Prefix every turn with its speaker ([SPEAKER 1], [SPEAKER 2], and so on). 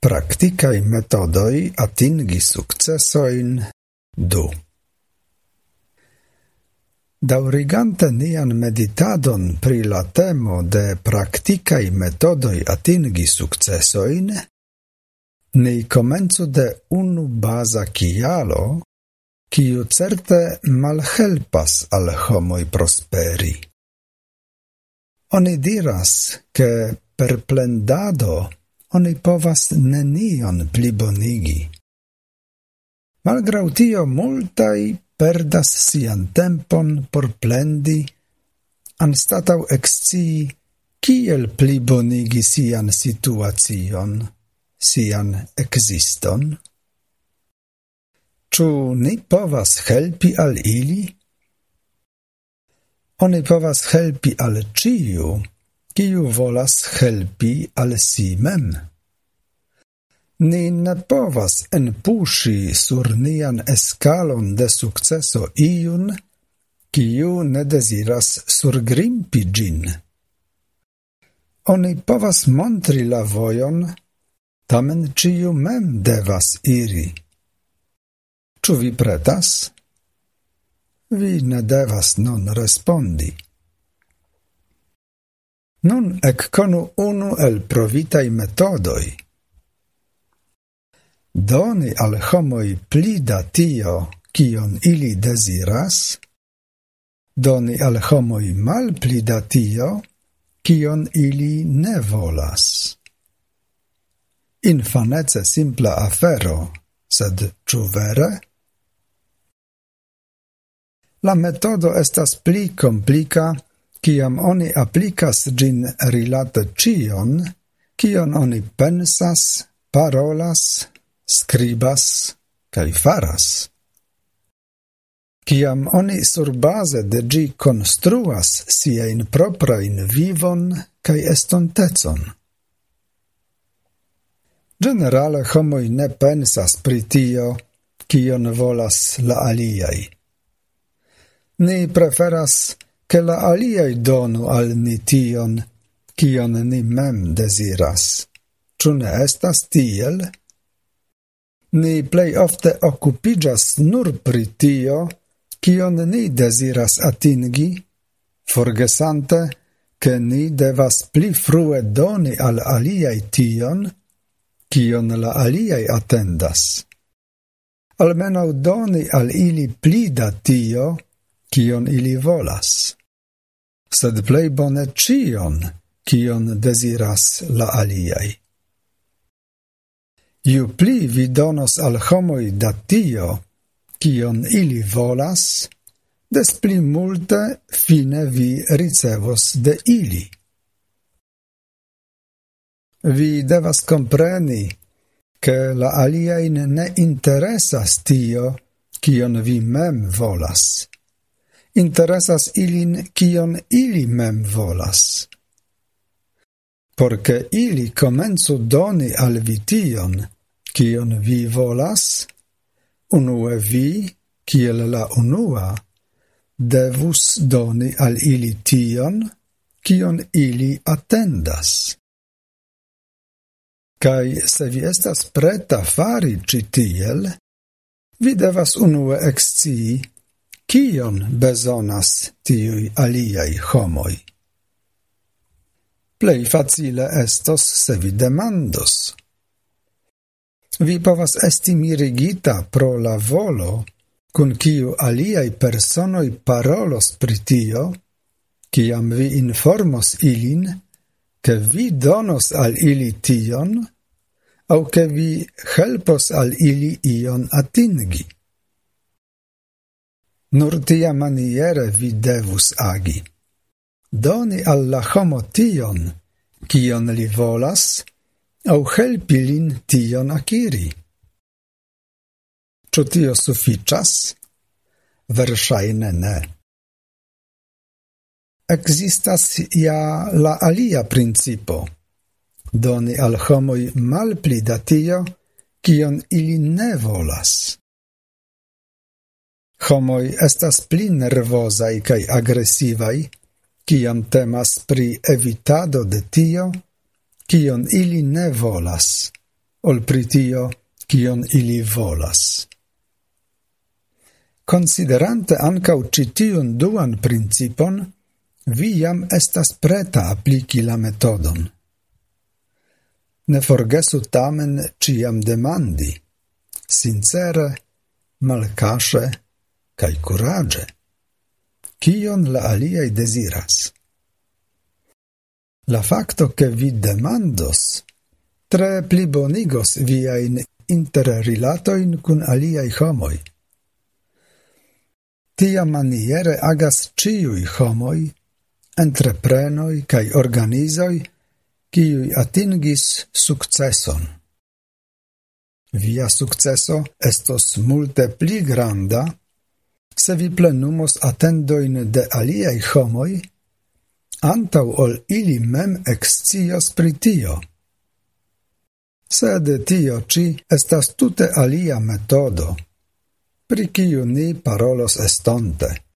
[SPEAKER 1] Praktikaj metodoj atingi sukcesojn du. Daurigante nian meditadon pri la temo de praktikaj metodoj atingi sukcesojn, ni komencu de unu baza kialo, kiu certe malhelpas al homoj prosperi. Oni diras, ke per plendado oni povas nenion plibonigi. Malgrau tio multai perdas sian tempon por plendi, anstatau excii kiel plibonigi sian situacion, sian existon. Ču ni povas helpi al ili? Oni povas helpi al ciu, kiu volas helpi al si mem. Ni ne povas enpuŝi sur nian eskalon de sukceso iun, kiu ne deziras surgrimpi ĝin. Oni povas montri la vojon, tamen ciu mem devas iri. Ĉu vi pretas? Vi ne devas non respondi. Nun ecconu unu el provitai metodoi. Doni al homoi pli da tio, kion ili desiras, doni al homoi mal pli da tio, kion ili ne volas. Infanece simpla afero, sed ĉu vere? La metodo estas pli komplika Ciam oni applicas gin rilate cion, cion oni pensas, parolas, scribas, cae faras. Ciam oni surbase de gi construas siein proprain vivon cae estontezon. Generale homoi ne pensas pri tio, cion volas la aliai. Ni preferas che la aliei donu al ni tion, cion ni mem desiras. Ču ne estas tiel? Ni plei ofte occupigas nur pri tio, cion ni desiras atingi, forgesante, che ni devas pli frue doni al aliei tion, cion la aliei attendas. Almeno doni al ili pli da tio, cion ili volas sed plei bone cion, cion deziras la aliai. Iu pli vi donos al homoi da tio, cion ili volas, des pli multe fine vi ricevos de ili. Vi devas compreni che la aliain ne interesas tio, cion vi mem volas interesas ilin kion ili mem volas. Porque ili comenzu doni al vi tion, kion vi volas, unue vi, kiel la unua, devus doni al ili tion, kion ili attendas. Kai se vi estas preta fari citiel, vi devas unue excii Kion bezonas tiui aliai homoi? Plei facile estos, se vi demandos. Vi povas esti mirigita pro la volo, kun kiu aliai personoi parolos pritio, kiam vi informos ilin, ke vi donos al ili tion, au ke vi helpos al ili ion atingi. Nur tia maniere vi devus agi. Doni alla homo tion, kion li volas, au helpi lin tion akiri. Ču tio suficias? Verŝajne ne. Existas ja la alia principo: doni al homoi malpli da tio, kion ili ne volas homoi estas pli nervozaj kaj agresivaj, kiam temas pri evitado de tio, kion ili ne volas, ol pri tio, kion ili volas. Considerante ancau citiun duan principon, vi jam estas preta apliki la metodon. Ne forgesu tamen ciam demandi, sincere, malcashe, cae curage, cion la aliai desiras. La facto che vi demandos tre plibonigos viain interrilatoin cun aliai homoi. Tia maniere agas ciui homoi, entreprenoi cae organizoi, ciui atingis successon. Via successo estos multe pli granda, se vi plenumos attendoin de aliei homoi, antau ol ili mem excios pritio. Sed tio ci estas tute alia metodo, pri kiu ni parolos estonte.